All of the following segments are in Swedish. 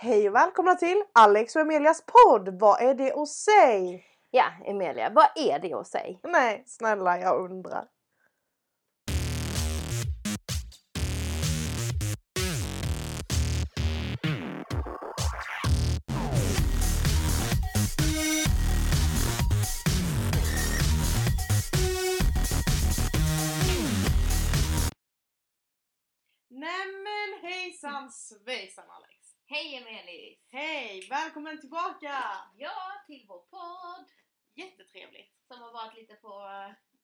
Hej och välkomna till Alex och Emelias podd. Vad är det att säga? Ja, Emilia, vad är det att säga? Nej, snälla jag undrar. Nämen hejsan svejsan Alex! Hej Emelis! Hej! Välkommen tillbaka! Ja, till vår podd Jättetrevligt. som har varit lite på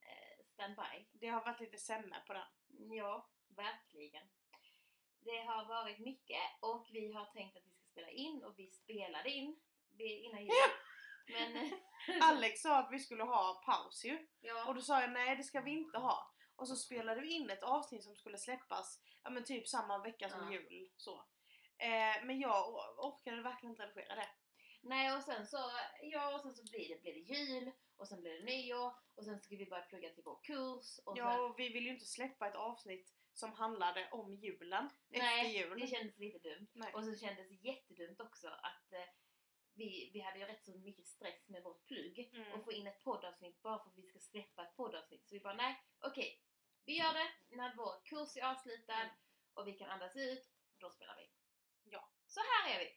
eh, standby. Det har varit lite sämre på den. Ja, verkligen. Det har varit mycket och vi har tänkt att vi ska spela in och vi spelade in innan jul. Men Alex sa att vi skulle ha paus ju. Och ja, då sa jag nej det ska vi inte ha. Och så spelade vi in ett avsnitt som skulle släppas ja, men typ samma vecka som Ja. jul. Så. Eh, men jag or- orkade verkligen inte redigera det. nej och sen så, ja och sen så blir det, blir det jul och sen blir det nyår och sen ska vi börja plugga till vår kurs och Ja, sen, och vi vill ju inte släppa ett avsnitt som handlade om julen. efter nej, jul. det kändes lite dumt. Nej. Och så kändes det jättedumt också att eh, vi, vi hade ju rätt så mycket stress med vårt plugg Mm. och få in ett poddavsnitt bara för att vi ska släppa ett poddavsnitt. Så vi bara nej, okej, vi gör det när vår kurs är avslutad Mm. och vi kan andas ut, då spelar vi. Så här är vi!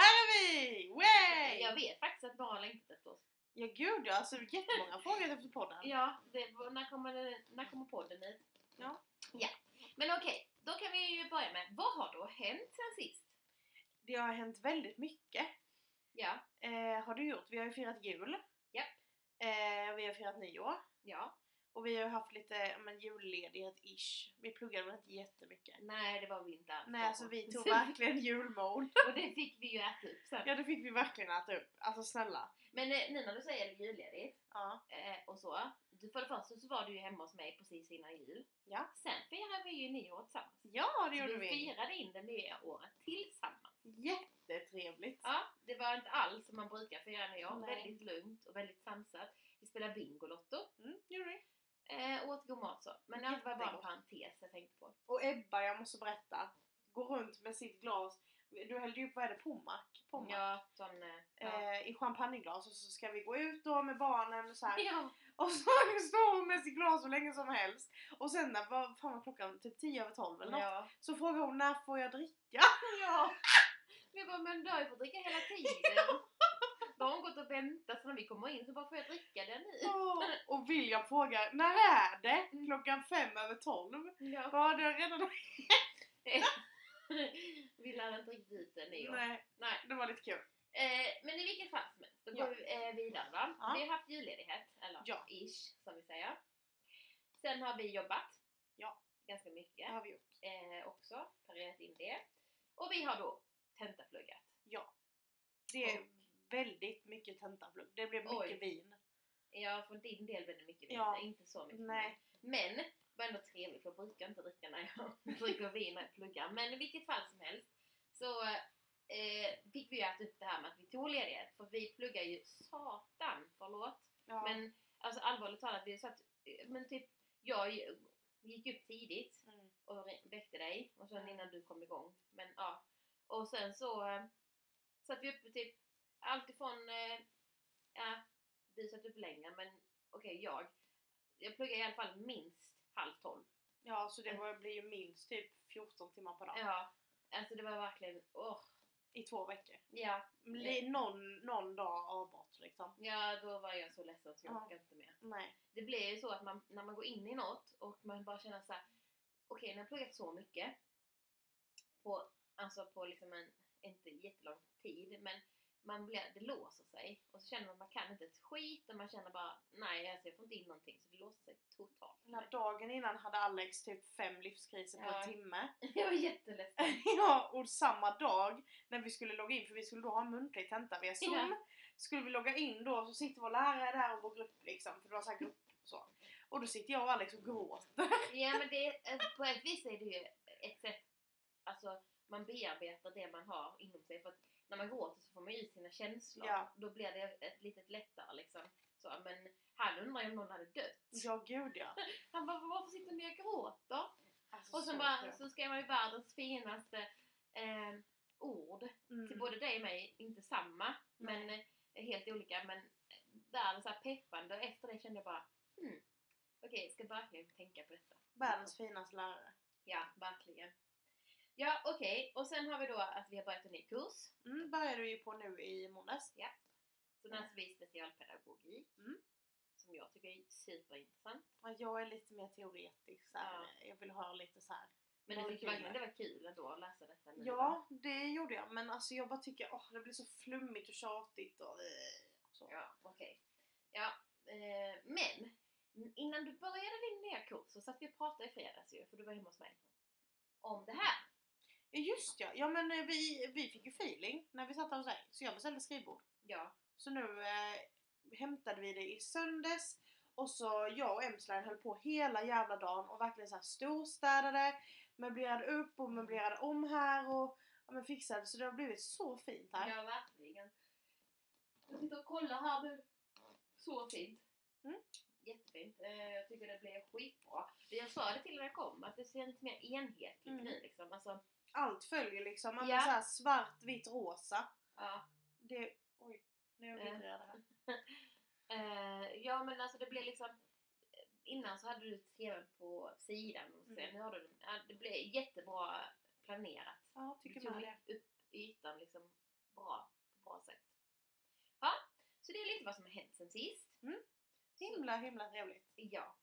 Här är vi! Way! Jag vet faktiskt att några har längtat efter oss. Ja gud ja, alltså jättemånga frågor efter podden. Ja, det, var- när, kommer när kommer podden ut? Ja. Ja, men okej, då kan vi ju börja med, vad har då hänt sen sist? Det har hänt väldigt mycket. Ja, Eh, har du gjort? Vi har ju firat jul. Japp. Eh, vi har firat nyår. ja, Och vi har ju haft lite men, julledighet-ish. Vi pluggade väl inte jättemycket. nej det var vi inte alls Nej, alltså vi tog verkligen julmode. Och det fick vi ju äta upp sen. Ja, det fick vi verkligen äta upp. Alltså snälla. Men eh, nu när du säger julledigt Ja. eh, och så. Du, för det första så var du ju hemma hos mig precis innan jul. Ja. Sen firade vi ju nyår tillsammans. Ja, det gjorde vi vi. firade in det nya året tillsammans. Jättetrevligt. Ja, det var inte alls som man brukar fira nyår. Nej. Väldigt lugnt och väldigt sansat. Vi spelade Bingolotto Mm, gjorde vi. Eh, och åt god mat så. Men det var bara en parentes jag tänkte på. Och Ebba, jag måste berätta, går runt med sitt glas. Du hällde ju upp, vad är det, Pommac? Pommac. Ja, sån... Eh, ja. Eh, I champagneglas och så ska vi gå ut då med barnen så här. ja. Och så står hon med sitt glas hur länge som helst. Och sen när, vad fan var klockan? Typ 10 över 12 eller något. ja. Så frågar hon när får jag dricka? Ja! Vi bara, men du har ju fått dricka hela tiden. Då har hon gått och väntat så när vi kommer in så bara får jag dricka den nu. Åh, och William frågar när är det? Mm. Klockan fem över 12. Ja. Ja, det har redan... vi lärde inte riktigt ut den i år. Nej, Nej. det var lite kul. Eh, men i vilket fall som helst, då går vi eh, vidare va? Ja. Vi har haft julledighet, eller Ja. ish som vi säger. Sen har vi jobbat. Ja. Ganska mycket Det har vi gjort. eh, också, parerat in det. Och vi har då tentapluggat. Ja. Det är Och- väldigt mycket tentaplugg. Det blev mycket Oj. vin. Ja, för din del blev det mycket vin, Ja. inte så mycket Nej. Men det var ändå trevligt för jag brukar inte dricka när jag dricker vin när jag pluggar. Men i vilket fall som helst så eh, fick vi ju äta upp det här med att vi tog ledighet. För vi pluggar ju satan, förlåt. Ja. Men alltså allvarligt talat, vi satt, eh, men typ jag gick upp tidigt Mm. och väckte dig och sen Mm. innan du kom igång. Men ja. Och sen så eh, satt vi uppe typ alltifrån, eh, ja, du satt upp längre men okej jag. Jag pluggar i alla fall minst halv tolv. Ja, så det var, blir ju minst typ 14 timmar per dag. Ja, alltså det var verkligen, åh. I två veckor. Ja, Blir någon, någon dag avbrott liksom. ja, då var jag så ledsen så jag Ja. orkade inte mer. Nej. Det blir ju så att man, när man går in i något och man bara känner så här: okej när jag pluggat så mycket på, alltså på liksom en, inte jättelång tid, men man blir, det låser sig och så känner man att man kan inte ett skit och man känner bara nej alltså jag får inte in någonting så det låser sig totalt. Den här dagen innan hade Alex typ fem livskriser på Ja. en timme. Jag var jätteledsen. ja, och samma dag när vi skulle logga in, för vi skulle då ha en muntlig tenta via zoom. Ja. Skulle vi logga in då så sitter vår lärare där och vår grupp liksom, för det var så här grupp så. Och då sitter jag och Alex och gråter. Ja men det, alltså, på ett vis är det ju ett sätt, alltså man bearbetar det man har inom sig för att när man gråter så får man ut sina känslor. Ja. Då blir det ett litet lättare liksom. Så, men han undrar ju om någon hade dött. Ja gud ja. Han bara, varför sitter ni och gråter? Alltså, Och sen så bara, så skrev man ju världens finaste eh, ord. Mm. Till både dig och mig, inte samma, men eh, helt olika. Men världens så här peppande och efter det kände jag bara hmm, okej, jag ska verkligen tänka på detta. Världens finaste lärare. Ja, verkligen. Ja, okej. Och sen har vi då att vi har börjat en ny kurs. Mm, började vi ju på nu i måndags. Så läser vi specialpedagogik. Mm. Som jag tycker är superintressant. Ja, Jag är lite mer teoretisk så här. Jag vill ha lite så här. Men du Ja, tyckte verkligen det var kul ändå att läsa detta nu? Ja, det gjorde jag. Men alltså jag bara tycker åh, det blir så flummigt och tjatigt och eh, så. Ja, okej. Ja, eh, men innan du började din nya kurs så satt vi och pratade i fredags ju, för du var hemma hos mig. Om det här. Just ja, ja men eh, vi, vi fick ju feeling när vi satt hos dig. Så jag beställde skrivbord. Ja. Så nu eh, hämtade vi det i söndags och så jag och Emsland höll på hela jävla dagen och verkligen så här storstädade, möblerade upp och möblerade om här och ja, men fixade så det har blivit så fint här. Ja, verkligen. Jag sitter och kollar här nu. Så fint. Mm. Jättefint. Eh, jag tycker det blev skitbra. Jag sa det till när jag kom, att det känns mer enhetligt Mm. nu liksom. Alltså, Allt följer liksom, ja. Ja. men så här svart, vitt, rosa. ja. Det, oj, nu är jag Eh. vibrerad här. Eh, ja men alltså det blev liksom Innan så hade du TVn på sidan och sen Mm. nu har du det blev jättebra planerat. Ja, Du tycker tog med det. upp ytan liksom bra, på bra sätt. Ja, så det är lite vad som har hänt sen sist. Mm. Himla, himla trevligt. ja.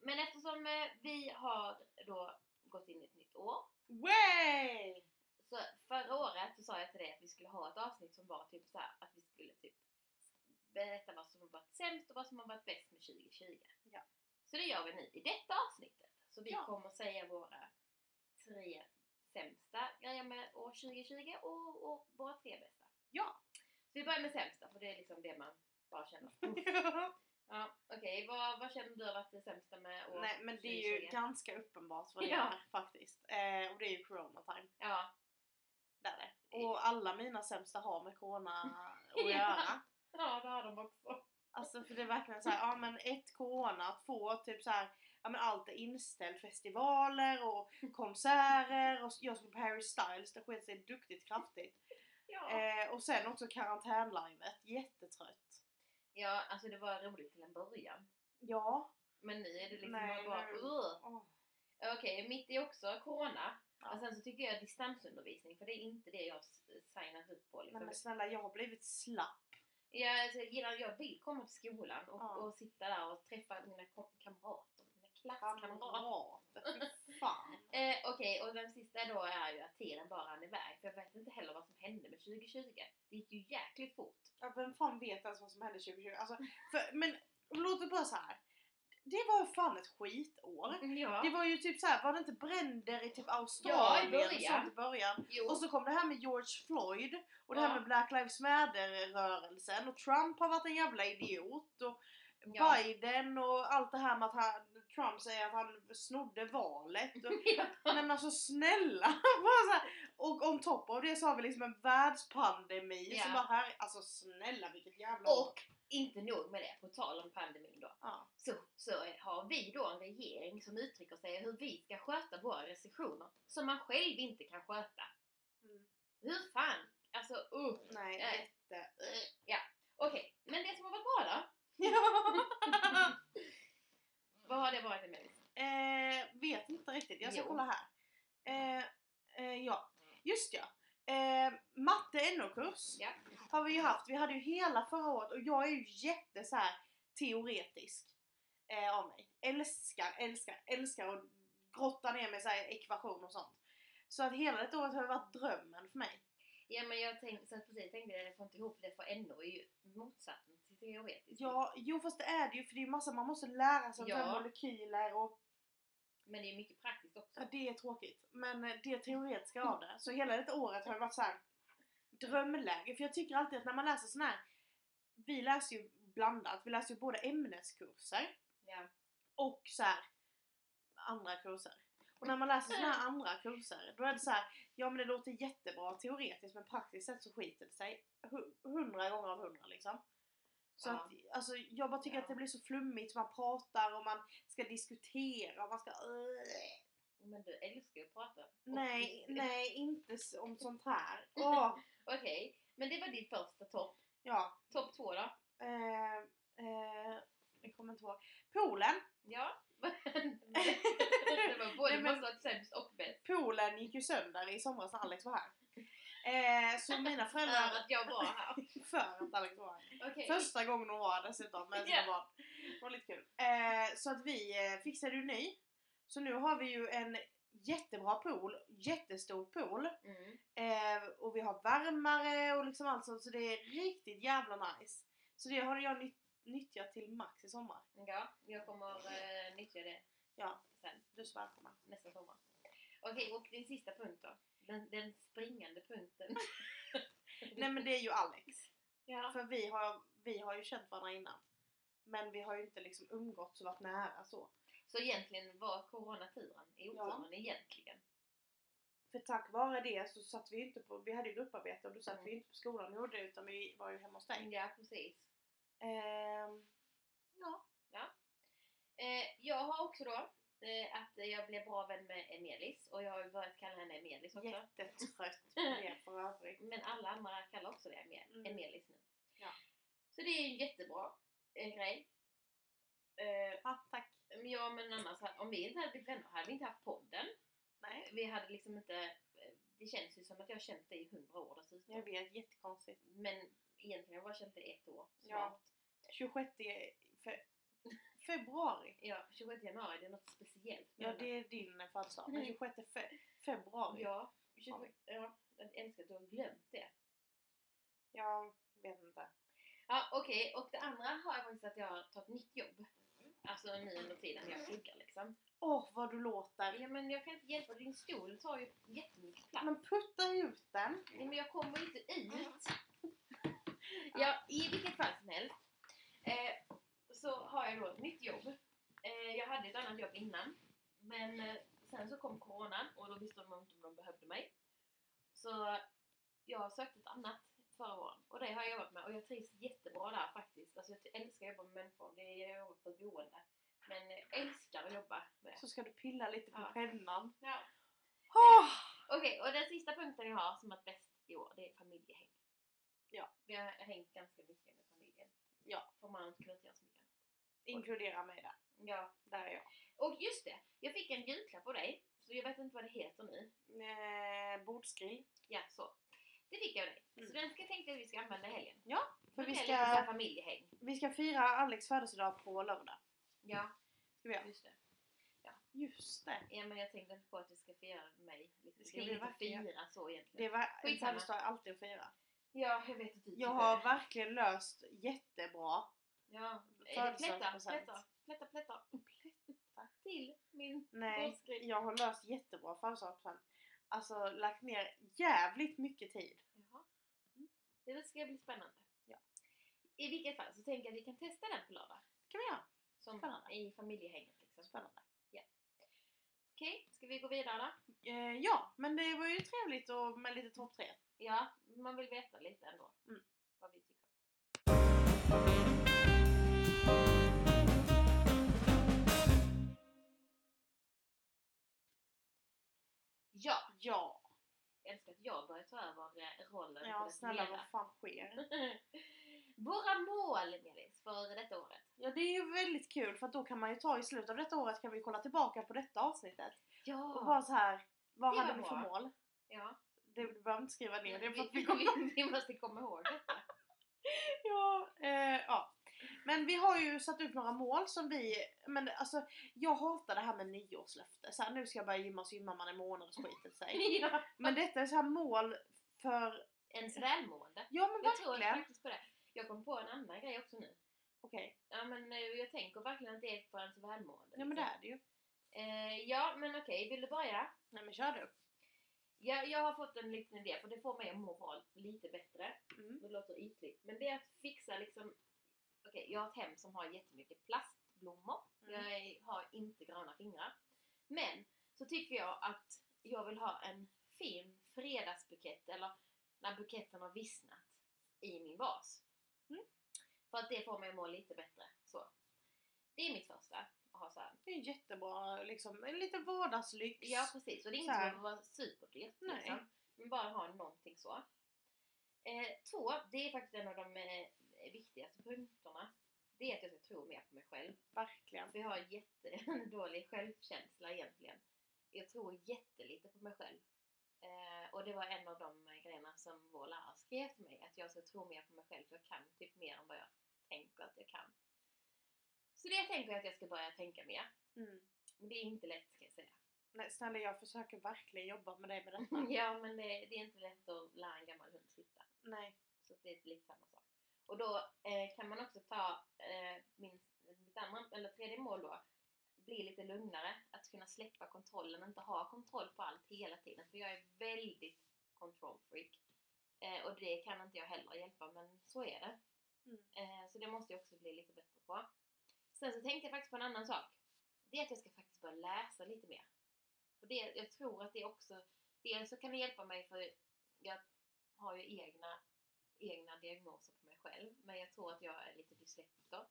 Men eftersom eh, vi har då gått in i ett nytt år Way! Så förra året så sa jag till dig att vi skulle ha ett avsnitt som var typ så här, att vi skulle typ berätta vad som har varit sämst och vad som har varit bäst med 2020. Ja. Så det gör vi nu i detta avsnittet. Så vi Ja. kommer säga våra tre sämsta grejer med år 2020 och, och våra tre bästa. Ja. Så vi börjar med sämsta för det är liksom det man bara känner. Ja, okej. Vad, vad känner du har varit det sämsta med år Nej men det är ju 2020? ganska uppenbart vad det Ja. är faktiskt. Eh, och det är ju corona time. Ja. Där är det. Och alla mina sämsta har med corona att göra. ja, det har de också. Alltså för det är verkligen såhär, ja men ett corona, två typ såhär, ja men allt är inställt, festivaler och konserter och jag skulle på Harry Styles, det sket sig duktigt kraftigt. Ja. Eh, och sen också karantänlivet, jättetrött. Ja, alltså det var roligt till en början. Ja. Men nu är det liksom Nej, bara nu-. Åh. Okej, mitt är också corona. Ja. Och sen så tycker jag distansundervisning, för det är inte det jag signat upp på. Nej Liksom. men snälla jag har blivit slapp. jag, alltså, jag gillar, jag vill komma till skolan och, Ja. och sitta där och träffa mina kamrater, mina klasskamrater. Kamrater, fan. Eh, Okej, och den sista då är ju att tiden bara rann iväg. För jag vet inte heller vad som hände med 2020. Det gick ju jäkligt fort. Ja, vem fan vet ens vad som hände 2020? Alltså, för, men låt det bara så här. Det var fan ett skitår. Ja. Det var ju typ så här, var det inte bränder i typ Australien början. och sånt i början? Jo. Och så kom det här med George Floyd och det Ja. här med Black Lives Matter-rörelsen och Trump har varit en jävla idiot och Ja. Biden och allt det här med att han, Trump säger att han snodde valet. Och, ja. Men alltså snälla! Här. Och on top av det så har vi liksom en världspandemi Ja. som bara här, alltså snälla vilket jävla. Och inte nog med det, på tal om pandemin då. Ja. Så, så har vi då en regering som uttrycker sig hur vi ska sköta våra restriktioner som man själv inte kan sköta. Mm. Hur fan? Alltså uh. Nej, Nej. jätte... Ja, okej. Men det som har varit bra då? Ja. Vad har det varit Emelie? eh, vet inte riktigt, jag ska Jo. kolla här. Eh, eh, ja, just ja. Eh, matte NO-kurs Ja. har vi ju haft. Vi hade ju hela förra året och jag är ju jätte så här teoretisk eh, av mig. Älskar, älskar, älskar att grotta ner mig i så här ekvationer och sånt. Så att hela det året har varit drömmen för mig. Ja men jag tänkte, så att precis tänkte jag, jag får inte ihop det för NO är ju motsatsen teoretiskt. Ja, jo fast det är det ju för det är ju massa man måste lära sig om Ja. molekyler och Men det är mycket praktiskt också. ja, det är tråkigt. Men eh, det teoretiska av det. Så hela det året har det varit så här drömläge. För jag tycker alltid att när man läser sån här vi läser ju blandat. Vi läser ju både ämneskurser Ja. och så här andra kurser. Och när man läser såna här andra kurser då är det så här, ja men det låter jättebra teoretiskt men praktiskt sett så skiter det sig hu- hundra gånger av hundra liksom. Så Ja. att, alltså, jag bara tycker Ja. att det blir så flummigt, man pratar och man ska diskutera och man ska... Men du älskar ju att prata. Och nej, dis- nej, inte om sånt här. Åh, Okej, men det var din första topp. ja. Topp två då? Eh, eh, jag kommer inte ihåg. Poolen. Ja. det var både Nej, men- sämst och bäst. Poolen gick ju sönder i somras när Alex var här. Eh, så mina För föräldrar... att jag var här. för att Alex var här. Okej. Första gången hon var här dessutom med sina Ja. barn. Det var lite kul. Eh, så att vi eh, fixade ju ny. Så nu har vi ju en jättebra pool, jättestor pool. Mm. Eh, och vi har värmare och liksom allt sånt så det är riktigt jävla nice. Så det har jag nytt- nyttjat till max i sommar. Ja, jag kommer uh, nyttja det Ja, sen, du är så välkommen. nästa sommar. Okej, och din sista punkt då? Den, den springande punkten. Nej men det är ju Alex. Ja. För vi har, vi har ju känt varandra innan. Men vi har ju inte liksom umgåtts och varit nära så. Så egentligen var coronaturen i oturen egentligen. För tack vare det så satt vi ju inte på, vi hade ju grupparbete och då satt Mm. vi inte på skolan och gjorde det utan vi var ju hemma hos dig. Ja, precis. Ehm, ja. Eh, jag har också då att jag blev bra vän med Emelis och jag har ju börjat kalla henne Emelis också. Jättetrött på det för övrigt. Men alla andra kallar också det Emel- Mm. Emelis nu. Ja. Så det är en jättebra eh, grej. Eh, Ja, tack. men ja men annars, om vi inte hade blivit vänner hade vi inte haft podden. Nej. Vi hade liksom inte, eh, det känns ju som att jag har känt dig i hundra år dessutom. Jag vet, jättekonstigt. Men egentligen har jag bara känt dig ett år. Ja. Snart. 26 fe, februari. Ja, 26 januari, det är något speciellt. Ja, det är din födelsedag. Men Mm. 26 fe, februari. Ja, 20, Har vi. ja, jag älskar att du har glömt det. Jag vet inte. Ja, okej. Och det andra har jag faktiskt att jag har tagit nytt jobb. Alltså nu under tiden jag pluggar liksom. Åh, vad du låter. Ja, men jag kan inte hjälpa din stol tar ju jättemycket plats. Men putta ut den. Nej, men jag kommer inte ut. Ja, i vilket fall som helst. Eh, så har jag då ett nytt jobb. Eh, jag hade ett annat jobb innan. Men eh, sen så kom coronan och då visste de inte om de behövde mig. Så jag sökte ett annat förra våren. Och det har jag jobbat med och jag trivs jättebra där faktiskt. Alltså jag älskar att jobba med människor. Det är jag jobbar på ett boende. Men jag älskar att jobba med. Så ska du pilla lite på Ja. pennan. Ja. Åh! Okej, och den sista punkten jag har som är bäst i år, det är familjehäng. Ja. Vi har hängt ganska mycket med familjen. Ja. För man har inte kunnat göra så mycket. Inkludera mig där. Ja. Där är jag. Och just det, jag fick en julklapp av dig. Så jag vet inte vad det heter nu. Eh, bordsgrill. Ja, så. Det fick jag av dig. Så Mm. den ska jag tänkte att vi ska använda i helgen. För Det vi så ska, familjehäng. vi ska fira Alex födelsedag på lördag. Ja, Ska vi göra? just det. Just det. Ja, men jag tänkte inte på att vi ska fira mig. Liksom. Det Det ska är vi inget att fira så Det egentligen. var en födelsedag är alltid att fira. Ja, jag vet att du Jag har det. verkligen löst jättebra. Ja, är det Födelsedagspresent. plättar, plättar, plättar, plättar. Till min Nej, bordsgrill. jag har löst jättebra födelsedagspresent. Alltså lagt ner jävligt mycket tid. Jaha. Det ska bli spännande. Ja. I vilket fall så tänker jag att vi kan testa den på lördag. kan vi göra. Som Spännande. i familjehänget liksom. Spännande. Okej, ska vi gå vidare då? Eh, ja, men det var ju trevligt och med lite topp tre. Ja, man vill veta lite ändå. Mm. Vad vi Ja, Ja. jag älskar att jag börjar ta över eh, rollen Ja, snälla vad fan sker? Våra mål, Melis, för detta året. Ja, det är ju väldigt kul för att då kan man ju ta i slutet av detta året kan vi kolla tillbaka på detta avsnittet. Ja! Och bara så här, vad Det var hade vi för bra. mål? ja. Det du behöver inte skriva ner det är för att vi vi, kommer... vi, vi måste komma ihåg detta. Ja, eh, ja. Men vi har ju satt upp några mål som vi, men alltså jag hatar det här med nyårslöfte. Så här, nu ska jag börja gymma så gymmar man en månad och skiter sig. ja. Men detta är så här mål för, Ens välmående. ja men Jag tror verkligen. faktiskt på det. Jag kom på en annan grej också nu. Okej, Ja men eh, jag tänker verkligen att det är för ens välmående. ja men det liksom. är det ju. Eh, ja men okej, vill du börja? Nej men kör du. Ja, jag har fått en liten idé för det får mig att må bra lite bättre. Mm. Det låter ytligt. Men det är att fixa liksom... Okej, jag har ett hem som har jättemycket plastblommor. Mm. Jag har inte gröna fingrar. Men så tycker jag att jag vill ha en fin fredagsbukett eller när buketten har vissnat i min vas. Mm. För att det får mig att må lite bättre. Så. Det är mitt första. Att ha så här. Det är jättebra, liksom, en liten vardagslyx. Ja precis, och det är inte som att vara superdyrt liksom. Men bara ha någonting så. Eh, två, det är faktiskt en av de eh, viktigaste punkterna. Det är att jag ska tro mer på mig själv. Verkligen. För jag har jättedålig självkänsla egentligen. Jag tror jättelite på mig själv. Eh, och det var en av de grejerna som vår lärare skrev till mig. Att jag ska tro mer på mig själv för jag kan typ mer än vad jag tänker att jag kan. Så det tänker jag att jag ska börja tänka mer. Mm. Men det är inte lätt ska jag säga. Nej, snälla jag försöker verkligen jobba med dig med detta. ja men det, det är inte lätt att lära en gammal hund sitta. Nej. Så det är lite samma sak. Och då eh, kan man också ta eh, min, mitt andra, eller tredje mål då, bli lite lugnare. Att kunna släppa kontrollen, inte ha kontroll på allt hela tiden. För jag är väldigt control freak. Eh, och det kan inte jag heller hjälpa, men så är det. Mm. Eh, så det måste jag också bli lite bättre på. Sen så tänkte jag faktiskt på en annan sak. Det är att jag ska faktiskt börja läsa lite mer. För det, jag tror att det också, dels så kan det hjälpa mig för jag har ju egna, egna diagnoser själv. Men jag tror att jag är lite dyslektiker.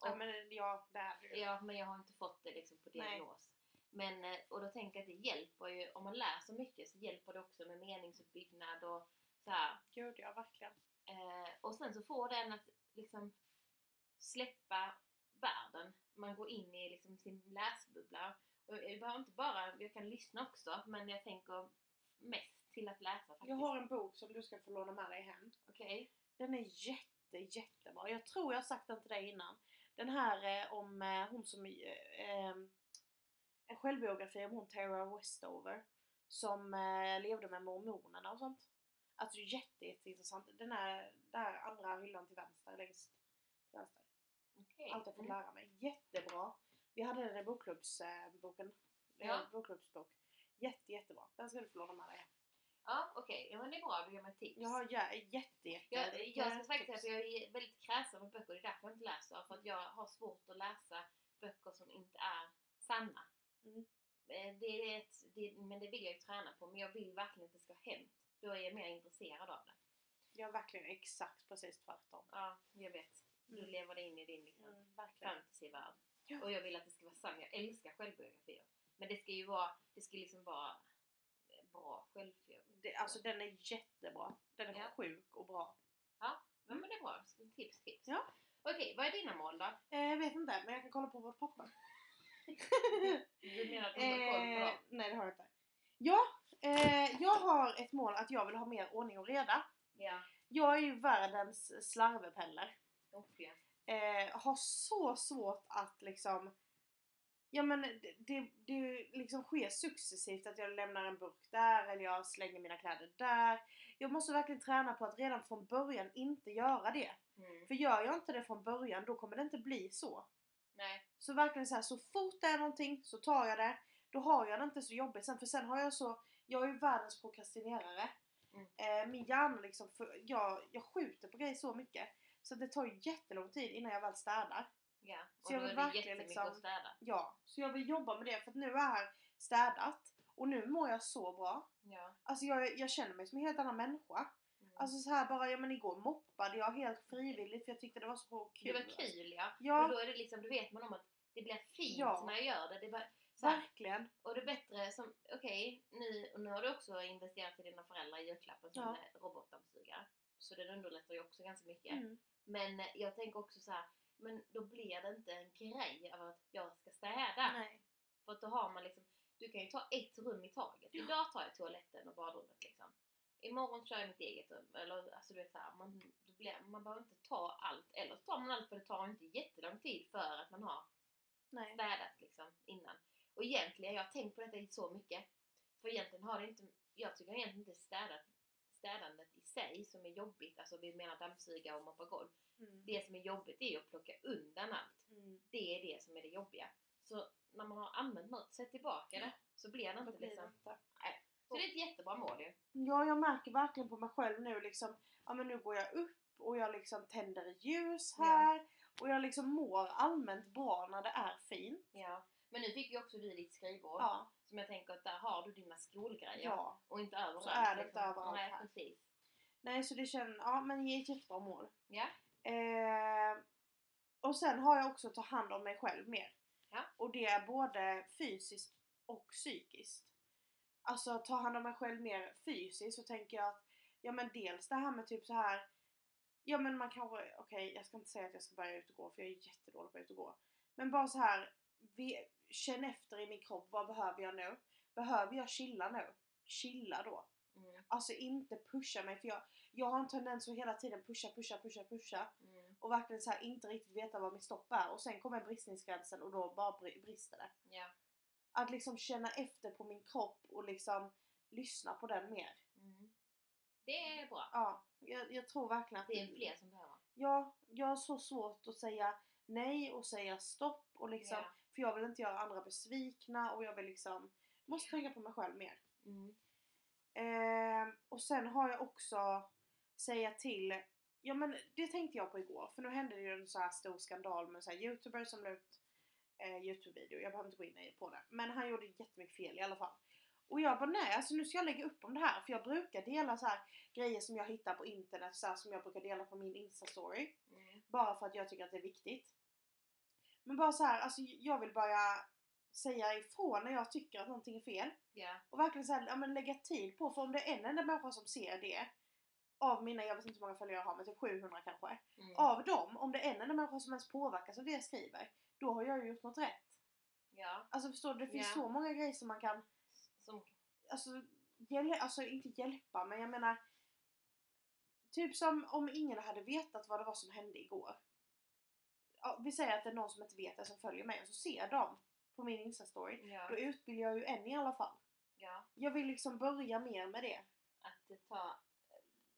Ja, men ja, det är det ju. Ja, men jag har inte fått det liksom på Nej. diagnos. Men, eh, och då tänker jag att det hjälper ju, om man läser mycket så hjälper det också med meningsuppbyggnad och så här. Gud ja, verkligen. Eh, och sen så får den att liksom släppa världen. Man går in i liksom sin läsbubbla. Och jag behöver inte bara, jag kan lyssna också, men jag tänker mest till att läsa faktiskt. Jag har en bok som du ska få låna med dig hem. Okej? Den är jätte, jättebra. Jag tror jag har sagt den till dig innan. Den här eh, om eh, hon som... Eh, eh, en självbiografi om hon Tara Westover. Som eh, levde med mormonerna och sånt. Alltså jätte, jätteintressant. Den är där andra hyllan till vänster, längst till vänster. Okej. Allt jag fått lära mig. Jättebra. Vi hade den i bokklubbsboken. Ja. Ja. Bokklubbsbok. Jätte, jättebra. Den ska du få låna med dig. Ja, okej. Ja, men det är bra. Du ger mig tips. Jag har jä- jätte, jätte, Jag, jag ska faktiskt säga att jag är väldigt kräsen med böcker, det är därför jag inte läser. För att jag har svårt att läsa böcker som inte är sanna. Mm. Eh, Det är ett, det, men det vill jag ju träna på, men jag vill verkligen att det ska ha hänt. Då är jag mer intresserad av det. Jag är verkligen exakt precis tvärtom. Ja, jag vet. Du Mm. lever in i din liksom, Mm, fantasyvärld. Ja. Och jag vill att det ska vara sant. Jag älskar självbiografier. Men det ska ju vara, det ska liksom vara bra självbiografier. Det, alltså den är jättebra. Den är Ja. sjuk och bra. Ja, men det är bra. Tips, tips. Ja. Okej, vad är dina mål då? Eh, jag vet inte, men jag kan kolla på vårt papper. Du menar att du har koll på Eh, dem? nej det har jag inte. Ja, eh, jag har ett mål att jag vill ha mer ordning och reda. Ja. Jag är ju världens slarvepeller. Eh, har så svårt att liksom Ja men det, det, det liksom sker successivt att jag lämnar en burk där eller jag slänger mina kläder där. Jag måste verkligen träna på att redan från början inte göra det. Mm. För gör jag inte det från början då kommer det inte bli så. Nej. Så verkligen så här, så fort det är någonting så tar jag det. Då har jag det inte så jobbigt sen för sen har jag så, jag är ju världens prokrastinerare. Mm. Eh, min hjärna liksom, för, jag, jag skjuter på grejer så mycket. Så det tar ju jättelång tid innan jag väl städar. Ja. Och Så jag då vill är det jättemycket liksom- att städa. Ja, så jag vill jobba med det för att nu är här städat och nu mår jag så bra. Ja. Alltså jag, jag känner mig som en helt annan människa. Mm. Alltså så här bara, ja men igår moppade jag helt frivilligt för jag tyckte det var så det kul. var kul ja. Ja. Och då är det liksom, då vet man om att det blir fint Ja. när jag gör det. det bara, här, Verkligen. och det är bättre som, okej, nu, och nu har du också investerat i dina föräldrar i julklappen som Ja. robotdammsugare. Så den underlättar ju också ganska mycket. Mm. Men jag tänker också så här, men då blir det inte en grej av att jag ska städa. Nej. För att då har man liksom, du kan ju ta ett rum i taget. Idag tar jag toaletten och badrummet liksom. Imorgon kör jag mitt eget rum. Eller alltså du vet såhär, man, då blir, man behöver inte ta allt. Eller så tar man allt för det tar inte jättelång tid för att man har Nej. städat liksom innan. Och egentligen, jag har tänkt på detta så mycket. För egentligen har det inte, jag tycker egentligen inte städat, städandet i sig som är jobbigt, alltså vi menar dammsuga och moppa golv. Mm. Det som är jobbigt är ju att plocka undan allt. Mm. Det är det som är det jobbiga. Så när man har använt något, sätt tillbaka det. Så blir det inte det liksom... inte. Så det är ett jättebra mål ju. Ja, jag märker verkligen på mig själv nu liksom, ja men nu går jag upp och jag liksom tänder ljus här och jag liksom mår allmänt bra när det är fint. Ja. Men nu fick ju också du ditt skrivbord. Ja, Som jag tänker att där har du dina skolgrejer. ja. Och inte överallt. Så är det inte liksom. överallt Nej, här. precis. Nej, så det känns, ja men det är ett jättebra mål. Ja. Eh, och sen har jag också att ta hand om mig själv mer. Ja. Och det är både fysiskt och psykiskt. Alltså ta hand om mig själv mer fysiskt så tänker jag att ja men dels det här med typ så här Ja men man kanske, okej jag ska inte säga att jag ska börja ut och gå för jag är jättedålig på att ut och gå. Men bara så här vi, känn efter i min kropp, vad behöver jag nu? Behöver jag chilla nu? Chilla då. Mm. Alltså inte pusha mig för jag, jag har en tendens att hela tiden pusha, pusha, pusha, pusha Mm. och verkligen så här inte riktigt veta vad mitt stopp är och sen kommer bristningsgränsen och då bara bri- brister det. Ja. Att liksom känna efter på min kropp och liksom lyssna på den mer. Mm. Det är bra. Ja, jag, jag tror verkligen att Det är fler som behöver. Ja, jag har så svårt att säga nej och säga stopp och liksom Ja. För jag vill inte göra andra besvikna och jag vill liksom måste tänka på mig själv mer. Mm. Ehm, och sen har jag också säga till, ja men det tänkte jag på igår för nu hände det ju en så här stor skandal med en så här youtuber som la ut eh, youtube-video, jag behöver inte gå in på det. Men han gjorde jättemycket fel i alla fall. Och jag bara nej, alltså nu ska jag lägga upp om det här för jag brukar dela så här grejer som jag hittar på internet så här, som jag brukar dela på min instastory. Mm. Bara för att jag tycker att det är viktigt. Men bara så här, alltså jag vill börja säga ifrån när jag tycker att någonting är fel. Ja. Och verkligen så här, ja, men lägga tid på, för om det är en enda människa som ser det av mina, jag vet inte hur många följare jag har men typ 700 kanske. Mm. Av dem, om det är en enda människa som ens påverkas av det jag skriver, då har jag ju gjort något rätt. Ja. Alltså förstår du, det finns Ja. så många grejer som man kan, Som, alltså, hjäl- alltså inte hjälpa men jag menar Typ som om ingen hade vetat vad det var som hände igår. Ja, vi säger att det är någon som inte vet det som följer mig och så ser de på min instastory. ja. Då utbildar jag ju en i alla fall. ja. Jag vill liksom börja mer med det. Att ta...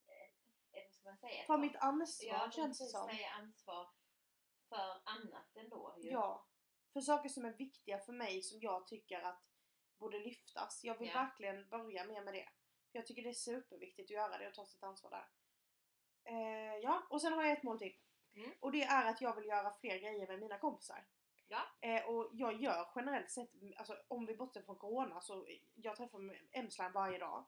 Eh, vad ska man säga? Ta mitt ansvar ja, känns det som. säga ansvar för annat ändå ju. Ja. För saker som är viktiga för mig som jag tycker att borde lyftas. Jag vill Ja. verkligen börja mer med det. För jag tycker det är superviktigt att göra det och ta sitt ansvar där. Eh, ja, och sen har jag ett mål till. Mm. Och det är att jag vill göra fler grejer med mina kompisar. Ja. Eh, och jag gör generellt sett, alltså om vi bortser från Corona så jag träffar Emsland varje dag.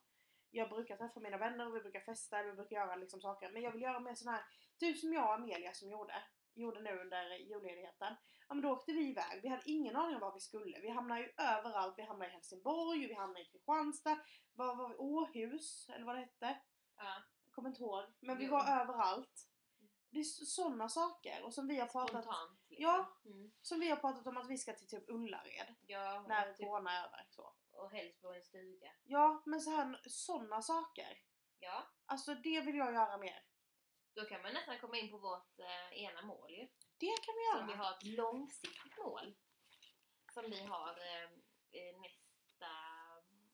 Jag brukar träffa mina vänner och vi brukar festa, vi brukar göra liksom saker. Men jag vill göra mer sån här, typ som jag och Amelia som gjorde. Gjorde nu under julledigheten. Ja men då åkte vi iväg. Vi hade ingen aning om var vi skulle. Vi hamnade ju överallt. Vi hamnade i Helsingborg, vi hamnade i Kristianstad, var var vi? Åhus, eller vad det hette. Ja. Kommer inte ihåg. Men vi Jo. var överallt. Det är sådana saker. Och som vi har pratat, Spontant. Liksom. Ja. Mm. som vi har pratat om att vi ska till typ Ullared. ja När typ, corona är över. Så. och helst på en stuga. Ja, men så här, sådana saker. Ja. Alltså det vill jag göra mer. Då kan man nästan komma in på vårt eh, ena mål ju. Det kan vi Som vi göra. har ett långsiktigt mål. Som vi har eh, nästa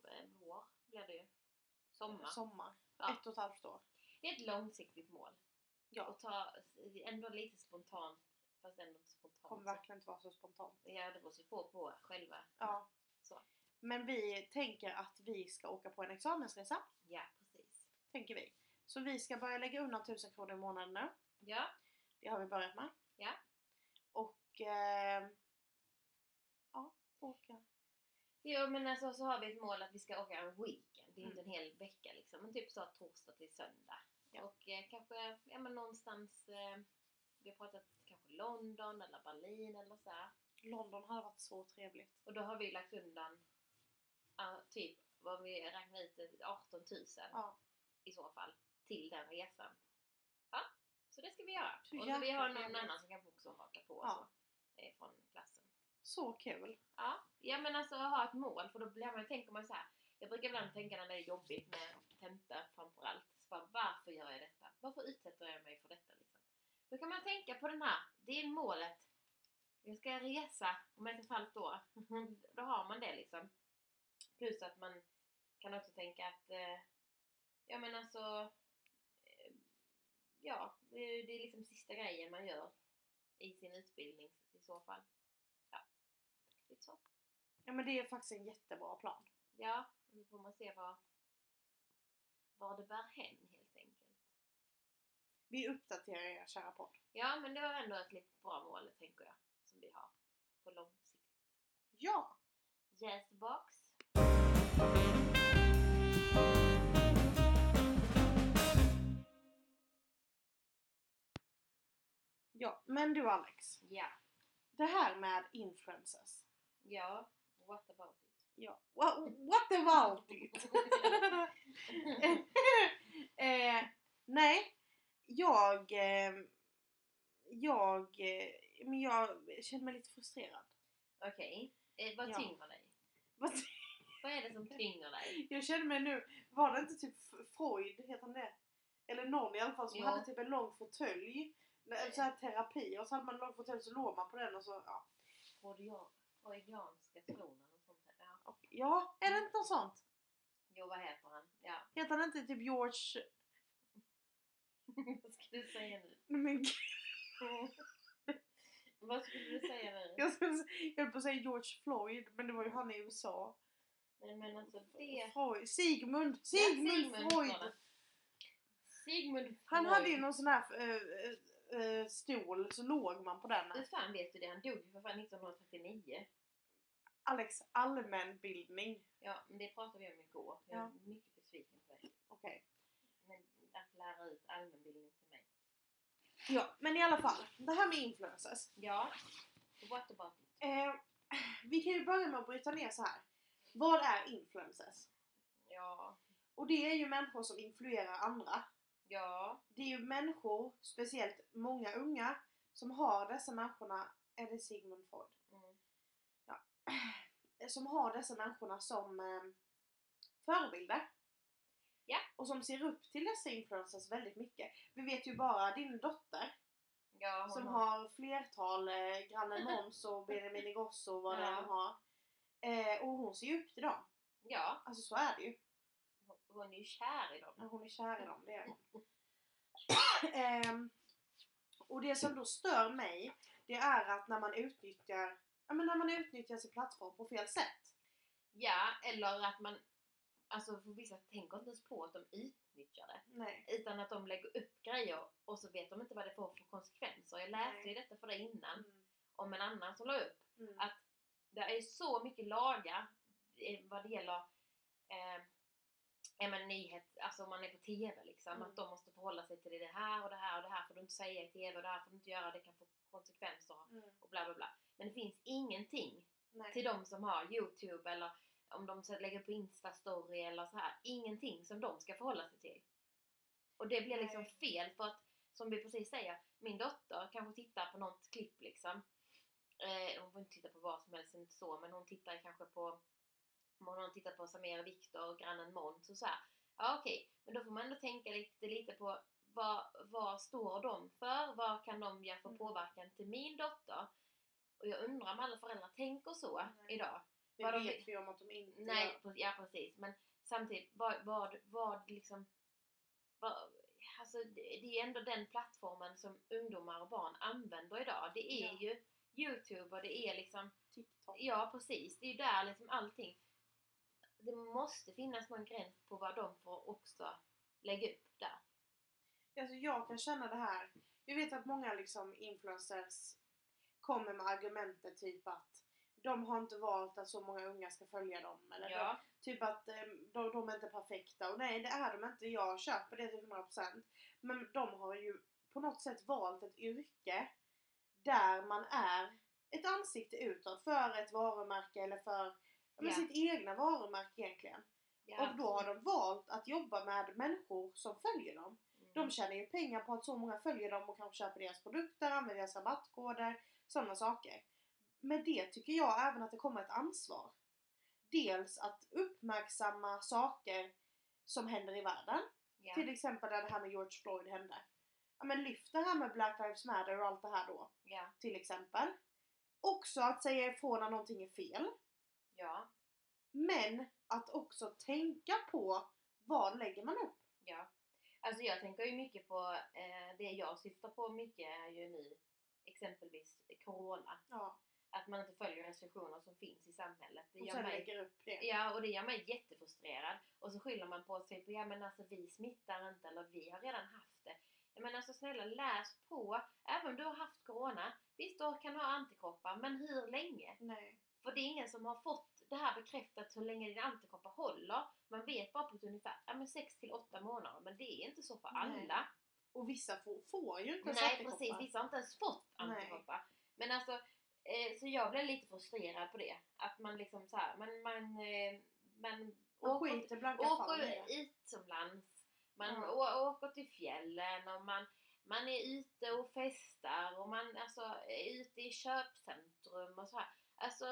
eh, vår blir det ju. Sommar. Sommar. Ja. Ett och ett halvt år. Det är ett långsiktigt mål. Ja. Och ta ändå lite spontant fast ändå inte spontant. Kommer så- verkligen inte vara så spontant. Ja, det beror ju på på själva. Ja. Så. Men vi tänker att vi ska åka på en examensresa. Ja, precis. Tänker vi. Så vi ska börja lägga undan 1000 kronor i månaden nu. Ja, Det har vi börjat med. Ja. Och... Eh, ja, åka. Jo men alltså så har vi ett mål att vi ska åka en weekend. Det är inte Mm. en hel vecka liksom. Men typ så torsdag till söndag. Ja. Och eh, kanske, ja men någonstans eh, Vi har pratat kanske London eller Berlin eller så här. London hade varit så trevligt. Och då har vi lagt undan ja, typ vad vi räknar ut det, 18 000 Ja. i så fall till den resan. Ja, så det ska vi göra. Så och så vi har någon trevligt. annan som kanske också hakar på Ja. så, eh, från klassen. Så kul. Ja, ja men alltså ha ett mål för då blir man, tänker man så här. Jag brukar ibland tänka när det är jobbigt med tenta framförallt. Varför gör jag detta? Varför utsätter jag mig för detta liksom? Då kan man tänka på den här, det är målet. Jag ska resa om ett och ett halvt år. då har man det liksom. Plus att man kan också tänka att, eh, ja men alltså, eh, ja, det är, liksom sista grejen man gör i sin utbildning i så fall. Ja, lite så. Ja men det är faktiskt en jättebra plan. Ja, och så får man se vad, vad det bär hän. Vi uppdaterar er kära podd. Ja, men det var ändå ett lite bra mål tänker jag, som vi har på lång sikt. Ja! Yes box. Ja, men du Alex. Ja. Det här med influencers. Ja. What about it? Ja. What, what about it? eh, nej, jag... Eh, jag... Eh, men jag känner mig lite frustrerad. Okej. Eh, vad Ja. tynger dig? Vad- Vad är det som tynger dig? Jag känner mig nu... Var det inte typ Freud, heter han det? Eller någon i alla fall som Ja. hade typ en lång fåtölj. När- Så här terapi och så hade man en lång fåtölj så låg man på den och så... Ja, Freudian- Freudianska tronen och sånt här. Ja. ja är det inte något sånt? Jo, vad heter han? Ja. Heter han inte typ George... vad ska du säga nu? Men, gud, vad skulle du säga nu? jag, skulle jag höll på att säga George Floyd men det var ju han i USA. Men, men alltså det... Freud. Sigmund! Ja, Sigmund, Sigmund Freud! Sigmund Han Freud. hade ju någon sån här äh, äh, stol så låg man på den. Hur fan vet du det? Han dog ju för fan 1939. Alex, allmänbildning. Ja, men det pratade vi om igår. Jag är Ja. mycket besviken på det. Okej. Att lära ut allmänbildning till mig. Ja, men i alla fall. Det här med influencers. Ja. What about it? Eh, vi kan ju börja med att bryta ner så här. Vad är influencers? Ja. Och det är ju människor som influerar andra. Ja. Det är ju människor, speciellt många unga, som har dessa människorna, är det Sigmund Freud? Mm. som har dessa människorna som eh, förebilder. Och som ser upp till dessa influencers väldigt mycket. Vi vet ju bara din dotter Ja, som har flertal, eh, grannen Måns och Benjamin Ingrosso och vad Ja. än har. Eh, och hon ser ju upp till dem. Ja. Alltså så är det ju. Hon är ju kär i dem. Ja, Hon är kär i dem, det är hon. Ehm, och det som då stör mig, det är att när man utnyttjar, ja, men när man utnyttjar sin plattform på fel sätt. Ja, eller att man... Alltså för vissa tänker inte ens på att de utnyttjar det. Nej. Utan att de lägger upp grejer och så vet de inte vad det får för konsekvenser. Jag läste Nej. ju detta för dig innan. Mm. Om en annan som la upp. Mm. Att det är så mycket lagar vad det gäller eh, ja, men nyhet, alltså om man är på TV liksom. Mm. Att de måste förhålla sig till det här och det här och det här får du inte säga i TV och det här får du inte göra, det kan få konsekvenser Mm. och bla bla bla. Men det finns ingenting Nej. till de som har Youtube eller om de så lägger på Insta-story eller så här. Ingenting som de ska förhålla sig till. Och det blir liksom fel för att, som vi precis säger, min dotter kanske tittar på något klipp liksom. Eh, hon får inte titta på vad som helst, inte så, men hon tittar kanske på om hon har tittat på Samir Viktor och grannen Måns och så här. Ja okej, men då får man ändå tänka lite, lite på vad, vad står de för? Vad kan de göra för Mm. påverkan till min dotter? Och jag undrar om alla föräldrar tänker så Nej. idag. Det vad de vet vi om att de inte Nej, gör. ja precis. Men samtidigt, vad, vad, vad liksom... Vad, alltså det det är ändå den plattformen som ungdomar och barn använder idag. Det är Ja. ju Youtube och det är liksom... TikTok. Ja precis, det är ju där liksom allting... Det måste finnas någon gräns på vad de får också lägga upp där. Alltså jag kan känna det här. Jag vet att många liksom influencers kommer med argumentet typ att de har inte valt att så många unga ska följa dem. Eller Ja, Typ att eh, de, de är inte perfekta. Och nej, det är de inte. Jag köper det till 100%. Men de har ju på något sätt valt ett yrke där man är ett ansikte utåt för ett varumärke eller för ja. sitt egna varumärke egentligen. ja och då har de valt att jobba med människor som följer dem. Mm. De tjänar ju pengar på att så många följer dem och kanske köper deras produkter, använder deras rabattkoder, sådana saker. Med det tycker jag även att det kommer ett ansvar. Dels att uppmärksamma saker som händer i världen. ja. Till exempel det här med George Floyd hände. Ja men lyft det här med Black Lives Matter och allt det här då. ja, Till exempel. Också att säga ifrån när någonting är fel. ja, Men att också tänka på vad lägger man upp? ja. Alltså jag tänker ju mycket på, eh, det jag syftar på mycket är ju nu exempelvis Corona. Ja, Att man inte följer restriktioner som finns i samhället. Det och sen mig lägger upp det. Ja, och det gör mig jättefrustrerad. Och så skyller man på sig på, ja men alltså vi smittar inte eller vi har redan haft det. Jag menar alltså snälla läs på. Även om du har haft Corona, visst du kan ha antikroppar, men hur länge? Nej. För det är ingen som har fått det här bekräftat hur länge dina antikroppar håller. Man vet bara på ett ungefär, ja men 6 till 8 månader, men det är inte så för Nej. alla. Och vissa får, får ju inte Nej svettekoppor. precis, vissa har inte ens fått Nej. antikroppar. Men alltså, eh, så jag blev lite frustrerad på det. Att man liksom så här, man, man, eh, man Man åker, skiter blanka åker utomlands, man å, åker till fjällen och man, man är ute och festar och man alltså, är ute i köpcentrum och så här. Alltså,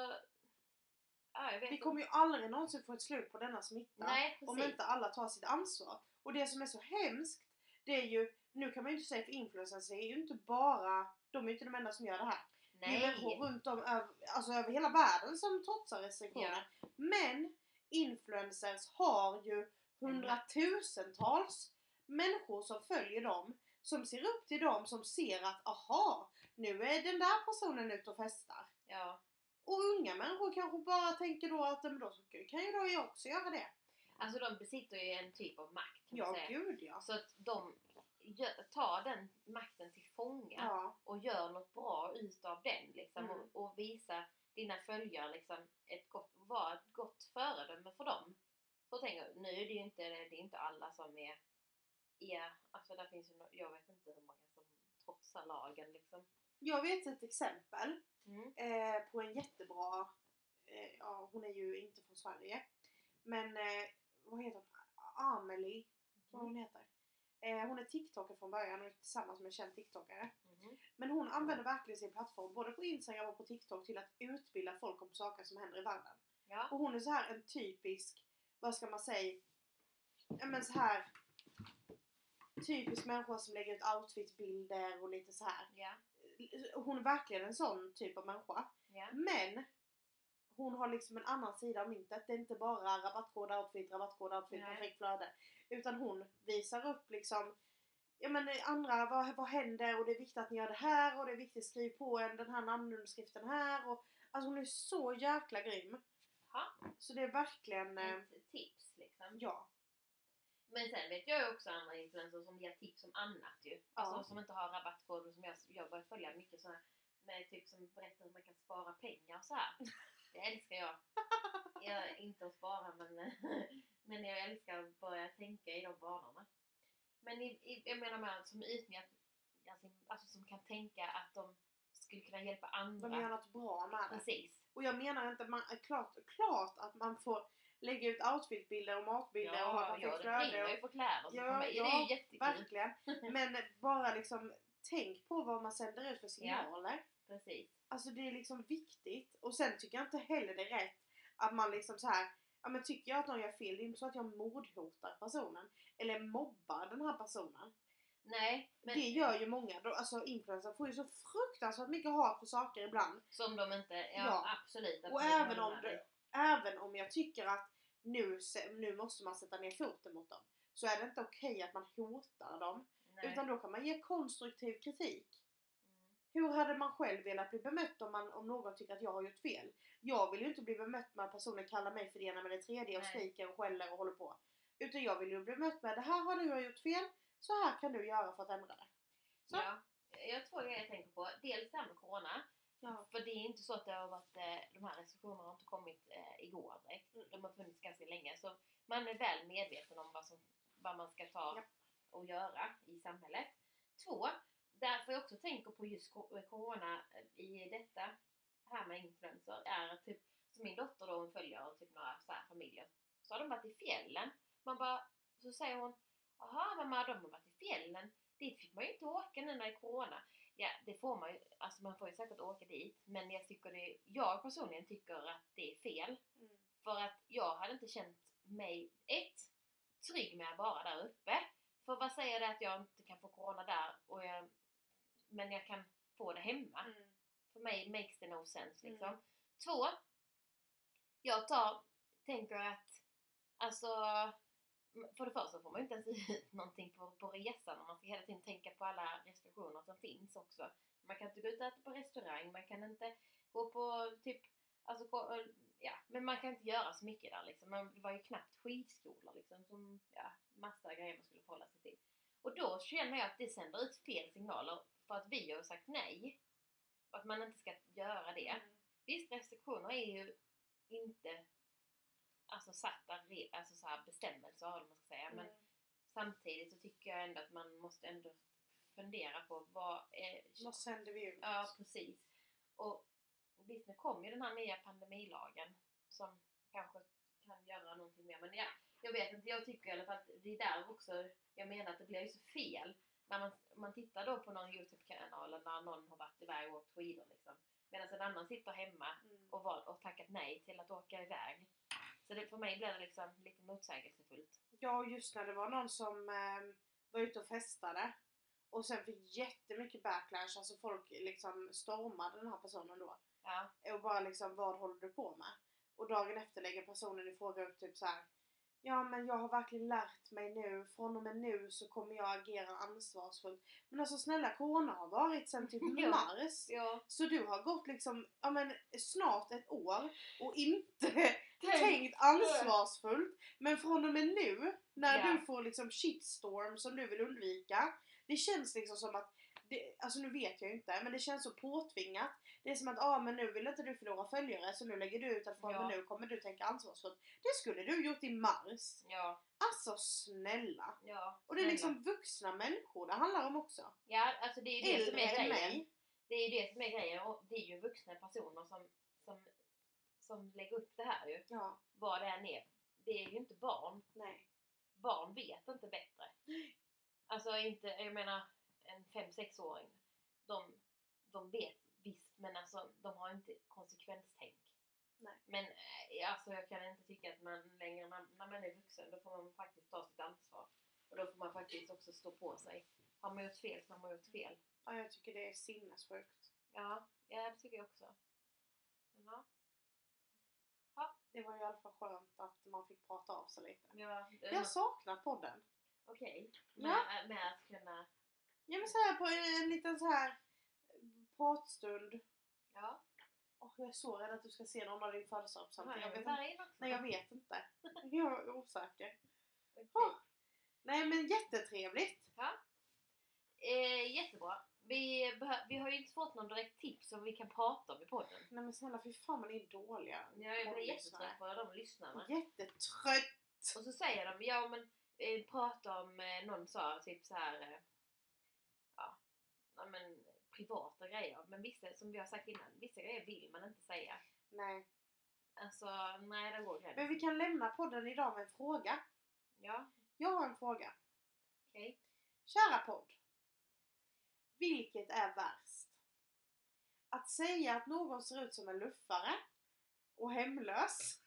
ja, jag vet Vi kommer ju aldrig någonsin få ett slut på denna smitta. Nej, om inte alla tar sitt ansvar. Och det som är så hemskt, det är ju, nu kan man ju inte säga för influencers är ju inte bara, de är ju inte de enda som gör det här. Det är människor Nej. runt om över, alltså över hela världen som trotsar restriktioner. Men influencers har ju hundratusentals människor som följer dem. Som ser upp till dem, som ser att aha, nu är den där personen ute och festar. Ja. Och unga människor kanske bara tänker då att men då kan ju då jag också göra det. Alltså de besitter ju en typ av makt kan man Ja, säga. gud ja. Så att de gör, tar den makten till fånga Ja, och gör något bra utav den liksom Mm. och, och visa dina följare liksom ett gott, vara ett gott föredöme för dem. Så tänker jag, nu är det ju inte, det är inte alla som är, är alltså där finns ju, no- jag vet inte hur många som trotsar lagen liksom. jag vet ett exempel Mm. eh, på en jättebra, eh, ja hon är ju inte från Sverige. Men eh, vad heter hon? Amelie, tror jag hon heter. Eh, hon är TikToker från början och är tillsammans med en känd TikTokare. Mhm. Men hon använder verkligen sin plattform både på Instagram och på TikTok till att utbilda folk om saker som händer i världen. Ja. Och hon är så här en typisk, vad ska man säga, ja men så här typisk människa som lägger ut outfitbilder och lite så här. Ja. Hon är verkligen en sån typ av människa. Ja. Men hon har liksom en annan sida av myntet. Det är inte bara rabattkod outfit, rabattkod outfit, Nej. perfekt flöde. Utan hon visar upp liksom Ja men andra, vad, vad händer och det är viktigt att ni gör det här och det är viktigt skriv på en den här namnunderskriften här och Alltså hon är så jäkla grym. Ha. Så det är verkligen, eh, Ett tips liksom. ja. Men sen vet jag ju också andra influencers som ger tips om annat ju. Alltså Ja. som inte har rabattkoder som jag, jag börjar följa mycket sådana med typ som berättar hur man kan spara pengar och så här. Det älskar jag. Jag är inte att spara men, men jag älskar att börja tänka i de banorna. Men i, i, jag menar med som utnyttjar, alltså, alltså som kan tänka att de skulle kunna hjälpa andra. De gör något bra med det. Precis. Och jag menar inte, man, klart, klart att man får lägga ut outfitbilder och matbilder och ha Ja, perfekt ja, det flöde och ju för kläder Ja, är ja, det ju jättekul. Verkligen. Men bara liksom tänk på vad man sänder ut för signaler. Precis. Alltså det är liksom viktigt. Och sen tycker jag inte heller det är rätt att man liksom så här. Ja men tycker jag att någon gör fel, det är inte så att jag mordhotar personen. Eller mobbar den här personen. Nej, men Det gör ju många. Alltså influencers får ju så fruktansvärt mycket hat för saker ibland. som de inte, ja, Ja. absolut. Och även om, det, även om jag tycker att nu, nu måste man sätta ner foten mot dem. Så är det inte okej att man hotar dem. Nej. Utan då kan man ge konstruktiv kritik. Hur hade man själv velat bli bemött om, man, om någon tycker att jag har gjort fel? Jag vill ju inte bli bemött med att personen kallar mig för det ena med det tredje och Nej. skriker och skäller och håller på. Utan jag vill ju bli bemött med det här har du gjort fel, så här kan du göra för att ändra det. Så. Ja, jag har två grejer jag tänker på. Dels det här med Corona. Ja. För det är inte så att det har varit, eh, de här restriktionerna har inte kommit eh, igår direkt. Mm. De har funnits ganska länge. Så man är väl medveten om vad, som, vad man ska ta Japp. och göra i samhället. Två, därför jag också tänker på just eh, Corona eh, i detta här med influencer är att typ, som min dotter då hon följer typ några så här familjer. Så har de varit i fjällen. Man bara, så säger hon Jaha mamma, de har varit i fjällen. Dit fick man ju inte åka nu när det är Corona. Ja, det får man ju. Alltså man får ju säkert åka dit. Men jag tycker det, jag personligen tycker att det är fel. Mm. För att jag hade inte känt mig, ett, trygg med att vara där uppe. För vad säger det att jag inte kan få Corona där, och jag, men jag kan få det hemma? Mm. För mig makes det no sense liksom. Mm. Två, jag tar, tänker att, alltså, för det första får man ju inte ens ut någonting på, på resan och man ska hela tiden tänka på alla restriktioner som finns också. Man kan inte gå ut och äta på restaurang, man kan inte gå på typ, alltså, gå- ja, men man kan inte göra så mycket där liksom. Men Det var ju knappt skidskolor liksom, som, ja, massa grejer man skulle förhålla sig till. Och då känner jag att det sänder ut fel signaler för att vi har sagt nej. Och att man inte ska göra det. Mm. Visst, restriktioner är ju inte alltså satta alltså så bestämmelser eller man ska säga. Men Mm. samtidigt så tycker jag ändå att man måste ändå fundera på vad är... Vad sänder vi ut? Ja, precis. Och visst, nu kommer ju den här nya pandemilagen som kanske kan göra någonting mer. Men ja, jag vet inte, jag tycker i alla fall att det är där också jag menar att det blir ju så fel. När man, man tittar då på någon Youtube-kanal där någon har varit iväg och åkt skidor liksom. Medan en annan sitter hemma Mm. och, var, och tackat nej till att åka iväg. Så det, för mig blir det liksom lite motsägelsefullt. Ja, och just när det var någon som eh, var ute och festade och sen fick jättemycket backlash, alltså folk liksom stormade den här personen då. Ja, Och bara liksom, vad håller du på med? Och dagen efter lägger personen i fråga upp typ så här. Ja men jag har verkligen lärt mig nu, från och med nu så kommer jag agera ansvarsfullt. Men alltså snälla corona har varit sedan typ Ja. mars. ja. Så du har gått liksom, ja men snart ett år och inte tänkt ansvarsfullt. Men från och med nu, när Ja. du får liksom shitstorm som du vill undvika. Det känns liksom som att, det, alltså nu vet jag ju inte, men det känns så påtvingat. Det är som att, ah, men nu vill inte du förlora följare så nu lägger du ut att från Ja. nu kommer du tänka ansvarsfullt. Det skulle du gjort i mars. Ja, Alltså snälla. ja. Och det är snälla. liksom vuxna människor det handlar om också. Ja, alltså det är ju det som Äldre är än grejen. mig. Det är ju det som är grejen och det är ju vuxna personer som, som, som lägger upp det här ju. Ja, Vad det än är. Det är ju inte barn. nej. Barn vet inte bättre. Alltså inte, jag menar en 5-6-åring. De, de vet visst men alltså de har inte konsekvenstänk. Nej. Men eh, alltså jag kan inte tycka att man längre, när, när man är vuxen, då får man faktiskt ta sitt ansvar. Och då får man faktiskt också stå på sig. Har man gjort fel så har man gjort fel. Ja, jag tycker det är sinnessjukt. Ja, ja det tycker jag också. Men ja, Det var i alla fall skönt att man fick prata av sig lite. ja, det- Jag har saknat podden. okej. Ja. Med, med att kunna, Ja men så här på en liten så här pratstund. ja. Åh, jag är så rädd att du ska se någon av din födelsedagspresent. Jag vet inte. Nej jag vet inte. Jag är osäker. Okej. Åh. Nej men jättetrevligt. Eh, jättebra. Vi, vi har ju inte fått någon direkt tips som vi kan prata om i podden. Nej men snälla fy fan vad ni är dåliga. Jag blir jättetrött på de lyssnarna. Jättetrött. Och så säger de, ja men eh, prata om, eh, någon sa typ så här. Ja, men privata grejer. Men vissa, som vi har sagt innan, vissa grejer vill man inte säga. Nej. Alltså, nej det går gränsen. Men vi kan lämna podden idag med en fråga. Ja, Jag har en fråga. okej. Kära podd. Vilket är värst? Att säga att någon ser ut som en luffare och hemlös.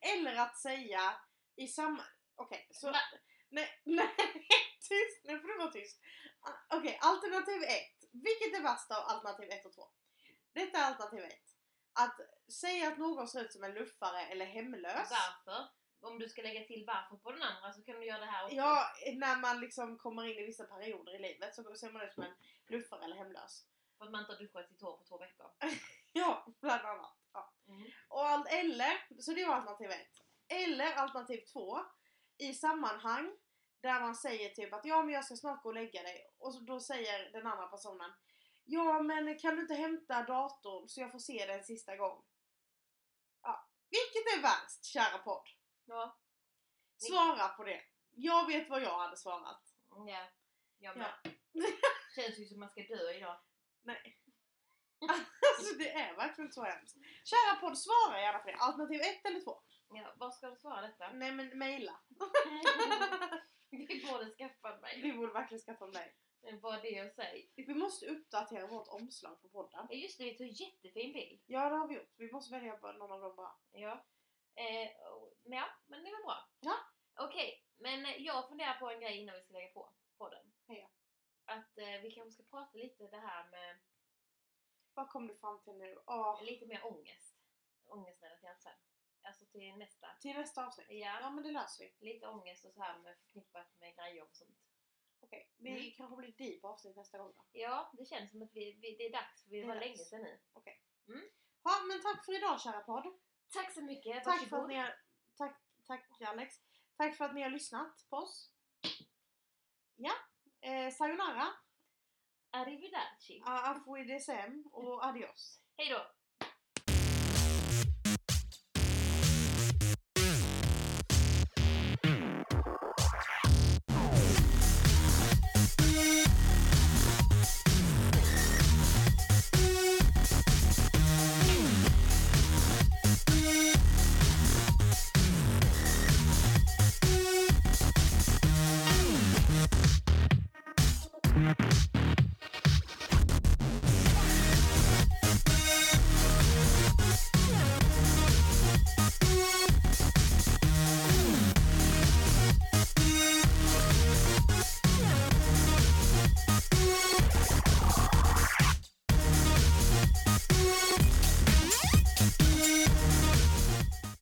Eller att säga i samma... Okej, så... Va? Nej, nej, tyst! Nu får du vara tyst. Ah, Okej, alternativ 1. Vilket är värst av alternativ 1 och 2? Detta är alternativ 1. Att säga att någon ser ut som en luffare eller hemlös. Varför? Om du ska lägga till varför på den andra så kan du göra det här också. Ja, när man liksom kommer in i vissa perioder i livet så ser man ut som en luffare eller hemlös. För att man inte har duschat sitt hår på två veckor. Ja, bland annat. Ja. Mm. Och allt, eller, så det var alternativ ett. Eller alternativ två, i sammanhang där man säger typ att ja men jag ska snart gå och lägga dig. Och så, då säger den andra personen Ja men kan du inte hämta datorn så jag får se den sista gång? Ja. Vilket är värst, kära podd? Ja. Svara på det. Jag vet vad jag hade svarat. Ja. Jag med. Ja. Känns ju som man ska dö idag. Nej. Alltså det är verkligen så hemskt. Kära podd, svara gärna på det. Alternativ ett eller två? Ja, vad ska de svara detta? Nej men mejla. Vi borde skaffa mig. Vi borde verkligen skaffa mig. Det är bara det att säga. Vi måste uppdatera vårt omslag på podden. Ja just det, vi tog jättefin bild. Ja det har vi gjort. Vi måste välja någon av dem bara. Ja. Eh, och- men ja, men det var bra. Ja. Okej, men jag funderar på en grej innan vi ska lägga på podden. Ja. Att eh, vi kanske ska prata lite det här med Vad kom du fram till nu? Åh, lite mer ångest. Ångestrelaterat till nästa. till nästa avsnitt. Ja. Ja men det löser vi. Lite ångest och så här med förknippat med grejer och sånt. Okej, vi Mm. kanske blir deep avsnitt nästa gång då. Ja, det känns som att vi, vi, det är dags. För det var dags. länge sedan nu. Ja men tack för idag kära podd. Tack så mycket. Tack för att ni har... Tack, tack Alex. Tack för att ni har lyssnat på oss. Ja, eh, sayonara, Arrivederci. auf Wiedersehen och adios. Hej